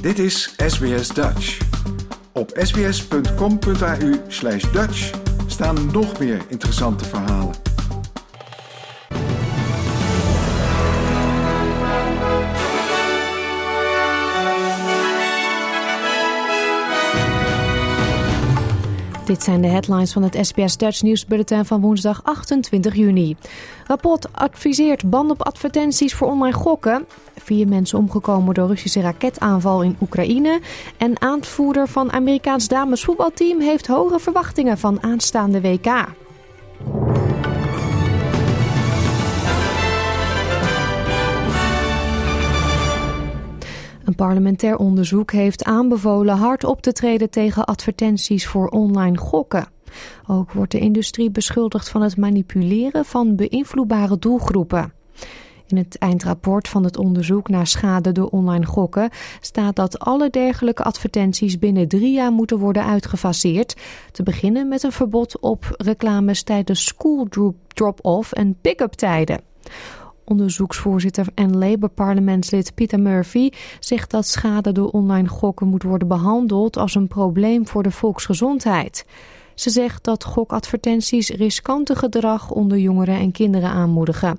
Dit is SBS Dutch. Op sbs.com.au slash Dutch staan nog meer interessante verhalen. Dit zijn de headlines van het SBS Dutch nieuwsbulletin van woensdag 28 juni. Rapport adviseert band op advertenties voor online gokken. Vier mensen omgekomen door Russische raketaanval in Oekraïne. En aanvoerder van Amerikaans damesvoetbalteam heeft hoge verwachtingen van aanstaande WK. Een parlementair onderzoek heeft aanbevolen hard op te treden tegen advertenties voor online gokken. Ook wordt de industrie beschuldigd van het manipuleren van beïnvloedbare doelgroepen. In het eindrapport van het onderzoek naar schade door online gokken staat dat alle dergelijke advertenties binnen drie jaar moeten worden uitgefaseerd. Te beginnen met een verbod op reclames tijdens school drop-off en pick-up tijden. Onderzoeksvoorzitter en Labour-parlementslid Peter Murphy zegt dat schade door online gokken moet worden behandeld als een probleem voor de volksgezondheid. Ze zegt dat gokadvertenties riskante gedrag onder jongeren en kinderen aanmoedigen.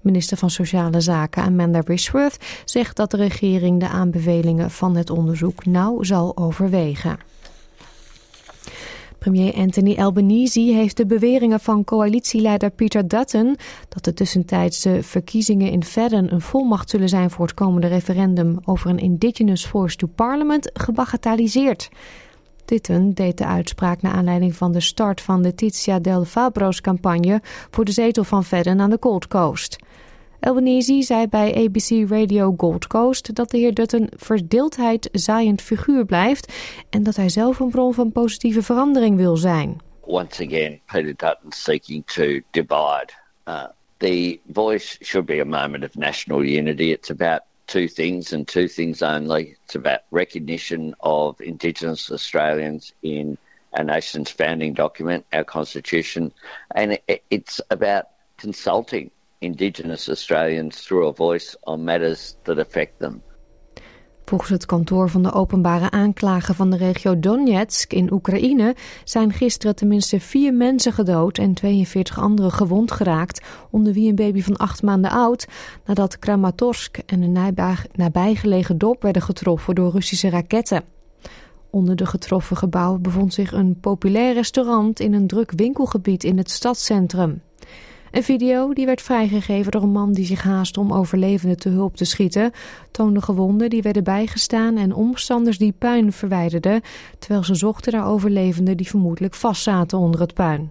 Minister van Sociale Zaken Amanda Rishworth zegt dat de regering de aanbevelingen van het onderzoek nauw zal overwegen. Premier Anthony Albanese heeft de beweringen van coalitieleider Peter Dutton dat de tussentijdse verkiezingen in Fedden een volmacht zullen zijn voor het komende referendum over een Indigenous Force to Parliament gebagatelliseerd. Dutton deed de uitspraak naar aanleiding van de start van de Tizia Del Fabro's campagne voor de zetel van Fedden aan de Gold Coast. Albanese zei bij ABC Radio Gold Coast dat de heer Dutton verdeeldheid zaaiend figuur blijft en dat hij zelf een bron van positieve verandering wil zijn. Once again, Peter Dutton seeking to divide. Uh, the voice should be a moment of national unity. It's about two things and two things only. It's about recognition of Indigenous Australians in our nation's founding document, our constitution, and it's about consulting Indigenous Australians through a voice on matters that affect them. Volgens het kantoor van de openbare aanklager van de regio Donetsk in Oekraïne zijn gisteren tenminste vier mensen gedood en 42 anderen gewond geraakt, onder wie een baby van acht maanden oud, nadat Kramatorsk en een nabijgelegen dorp werden getroffen door Russische raketten. Onder de getroffen gebouwen bevond zich een populair restaurant in een druk winkelgebied in het stadscentrum. Een video die werd vrijgegeven door een man die zich haastte om overlevenden te hulp te schieten, toonde gewonden die werden bijgestaan en omstanders die puin verwijderden, terwijl ze zochten naar overlevenden die vermoedelijk vastzaten onder het puin.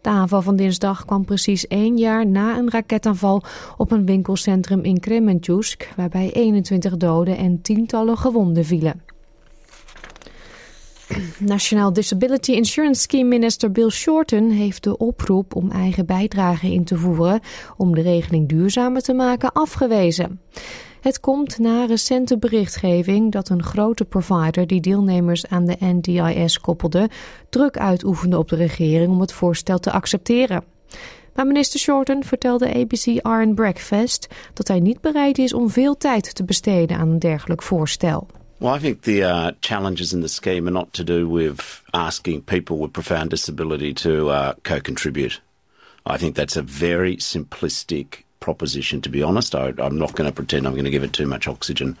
De aanval van dinsdag kwam precies één jaar na een raketaanval op een winkelcentrum in Kremenchuk, waarbij 21 doden en tientallen gewonden vielen. Nationaal Disability Insurance Scheme minister Bill Shorten heeft de oproep om eigen bijdrage in te voeren om de regeling duurzamer te maken afgewezen. Het komt na recente berichtgeving dat een grote provider die deelnemers aan de NDIS koppelde druk uitoefende op de regering om het voorstel te accepteren. Maar minister Shorten vertelde ABC Iron Breakfast dat hij niet bereid is om veel tijd te besteden aan een dergelijk voorstel. Well, I think the uh, challenges in the scheme are not to do with asking people with profound disability to uh, co contribute. I think that's a very simplistic proposition, to be honest. I, am not going to pretend I'm going to give it too much oxygen.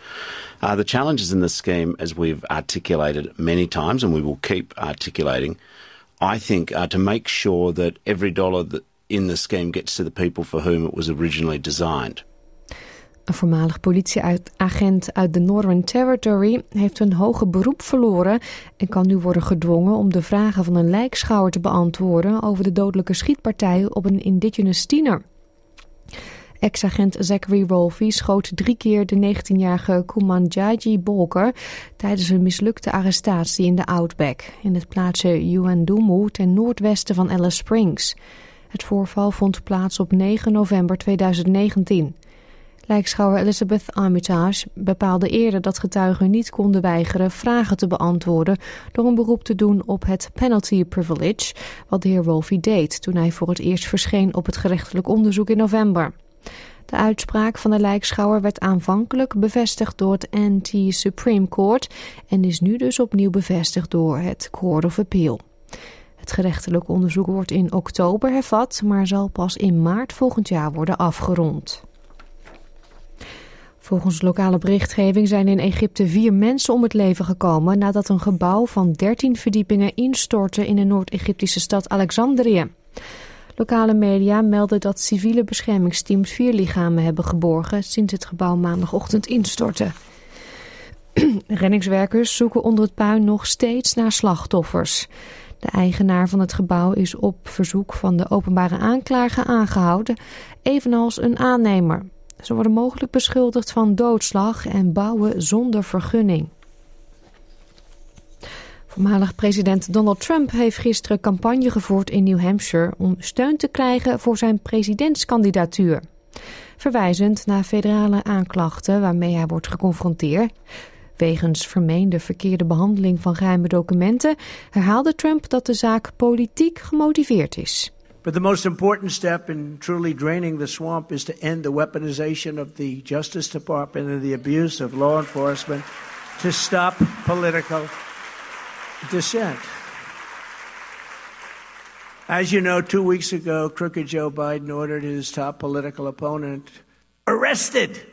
Uh, the challenges in the scheme, as we've articulated many times, and we will keep articulating, I think are to make sure that every dollar that in the scheme gets to the people for whom it was originally designed. Een voormalig politieagent uit de Northern Territory heeft een hoger beroep verloren en kan nu worden gedwongen om de vragen van een lijkschouwer te beantwoorden over de dodelijke schietpartij op een indigenous tiener. Ex-agent Zachary Rolfe schoot drie keer de 19-jarige Kumanjaji Bolker tijdens een mislukte arrestatie in de Outback, in het plaatsje Yuendumu ten noordwesten van Alice Springs. Het voorval vond plaats op 9 november 2019. Lijkschouwer Elizabeth Armitage bepaalde eerder dat getuigen niet konden weigeren vragen te beantwoorden door een beroep te doen op het penalty privilege, wat de heer Wolfie deed toen hij voor het eerst verscheen op het gerechtelijk onderzoek in november. De uitspraak van de lijkschouwer werd aanvankelijk bevestigd door het Anti-Supreme Court en is nu dus opnieuw bevestigd door het Court of Appeal. Het gerechtelijk onderzoek wordt in oktober hervat, maar zal pas in maart volgend jaar worden afgerond. Volgens lokale berichtgeving zijn in Egypte vier mensen om het leven gekomen nadat een gebouw van 13 verdiepingen instortte in de Noord-Egyptische stad Alexandrië. Lokale media melden dat civiele beschermingsteams vier lichamen hebben geborgen sinds het gebouw maandagochtend instortte. Reddingswerkers zoeken onder het puin nog steeds naar slachtoffers. De eigenaar van het gebouw is op verzoek van de openbare aanklager aangehouden, evenals een aannemer. Ze worden mogelijk beschuldigd van doodslag en bouwen zonder vergunning. Voormalig president Donald Trump heeft gisteren campagne gevoerd in New Hampshire om steun te krijgen voor zijn presidentskandidatuur. Verwijzend naar federale aanklachten waarmee hij wordt geconfronteerd. Wegens vermeende verkeerde behandeling van geheime documenten herhaalde Trump dat de zaak politiek gemotiveerd is. But the most important step in truly draining the swamp is to end the weaponization of the Justice Department and the abuse of law enforcement to stop political dissent. As you know, two weeks ago, crooked Joe Biden ordered his top political opponent arrested.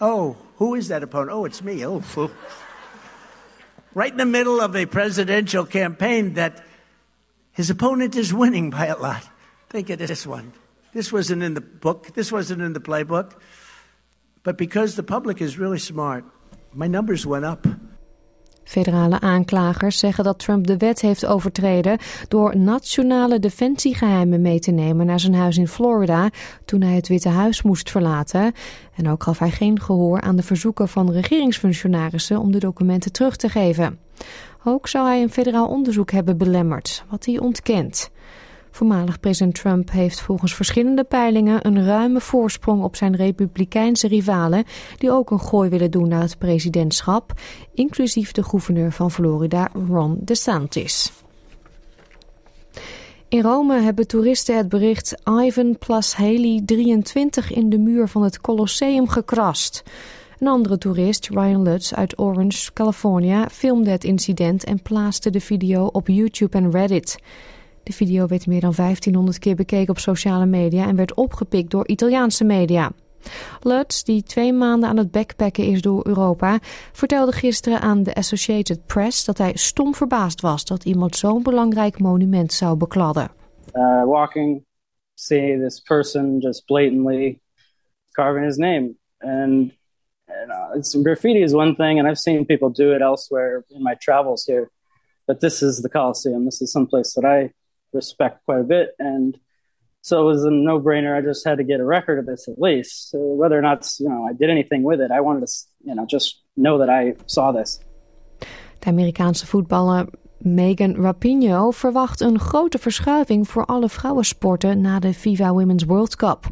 Oh, who is that opponent? Oh, it's me. Oh, fool. Right in the middle of a presidential campaign that his opponent is winning by a lot. Think of this one. This wasn't in the book, this wasn't in the playbook. But because the public is really smart, my numbers went up. Federale aanklagers zeggen dat Trump de wet heeft overtreden door nationale defensiegeheimen mee te nemen naar zijn huis in Florida toen hij het Witte Huis moest verlaten. En ook gaf hij geen gehoor aan de verzoeken van regeringsfunctionarissen om de documenten terug te geven. Ook zou hij een federaal onderzoek hebben belemmerd, wat hij ontkent. Voormalig president Trump heeft volgens verschillende peilingen een ruime voorsprong op zijn republikeinse rivalen die ook een gooi willen doen naar het presidentschap, inclusief de gouverneur van Florida Ron DeSantis. In Rome hebben toeristen het bericht Ivan plus Haley 23 in de muur van het Colosseum gekrast. Een andere toerist, Ryan Lutz uit Orange, California, filmde het incident en plaatste de video op YouTube en Reddit. De video werd meer dan 1500 keer bekeken op sociale media en werd opgepikt door Italiaanse media. Lutz, die twee maanden aan het backpacken is door Europa, vertelde gisteren aan de Associated Press dat hij stom verbaasd was dat iemand zo'n belangrijk monument zou bekladden. Uh, walking, see this person just blatantly carving his name. And, and uh, it's, graffiti is one thing, and I've seen people do it elsewhere in my travels here. But this is the Coliseum. This is someplace that I respect quite a bit. And so it was a no brainer. I just had to get a record of this at least. So whether or not you know I did anything with it, I wanted to you know just know that I saw this. De Amerikaanse voetballer Megan Rapinoe verwacht een grote verschuiving voor alle vrouwensporten na de FIFA Women's World Cup.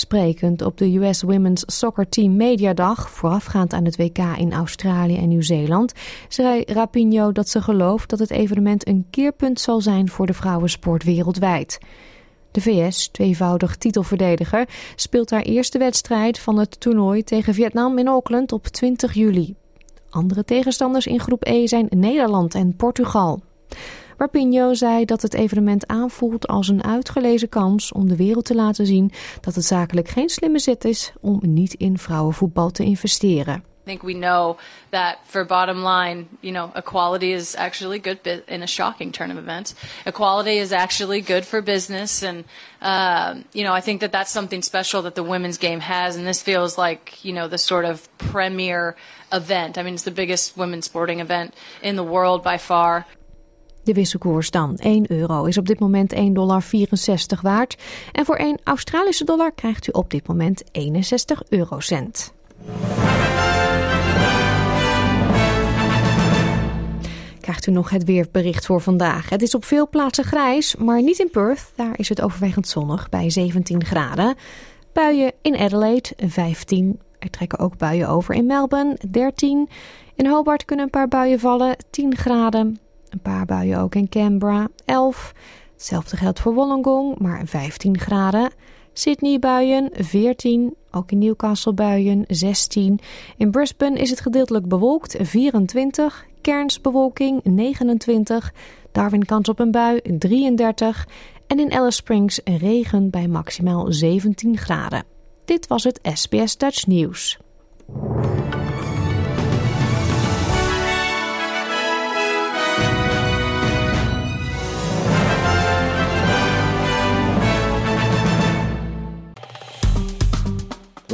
Sprekend op de US Women's Soccer Team Mediadag, voorafgaand aan het WK in Australië en Nieuw-Zeeland, zei Rapinoe dat ze gelooft dat het evenement een keerpunt zal zijn voor de vrouwensport wereldwijd. De VS, tweevoudig titelverdediger, speelt haar eerste wedstrijd van het toernooi tegen Vietnam in Auckland op 20 juli. Andere tegenstanders in groep E zijn Nederland en Portugal. Rapinho zei dat het evenement aanvoelt als een uitgelezen kans om de wereld te laten zien dat het zakelijk geen slimme zet is om niet in vrouwenvoetbal te investeren. I think we know that for bottom line, you know, equality is actually good in a shocking turn of events. Equality is actually good for business, and uh, you know, I think that that's something special that the women's game has, and this feels like you know the sort of premier event. I mean, it's the biggest women's sporting event in the world by far. De wisselkoers dan. 1 euro is op dit moment 1,64 dollar waard. En voor 1 Australische dollar krijgt u op dit moment 61 eurocent. Krijgt u nog het weerbericht voor vandaag. Het is op veel plaatsen grijs, maar niet in Perth. Daar is het overwegend zonnig bij 17 graden. Buien in Adelaide 15. Er trekken ook buien over in Melbourne 13. In Hobart kunnen een paar buien vallen 10 graden. Een paar buien ook in Canberra, 11. Hetzelfde geldt voor Wollongong, maar 15 graden. Sydney buien, 14. Ook in Newcastle buien 16. In Brisbane is het gedeeltelijk bewolkt 24. Kernsbewolking 29. Darwin kans op een bui 33. En in Alice Springs regen bij maximaal 17 graden. Dit was het SBS Dutch Nieuws.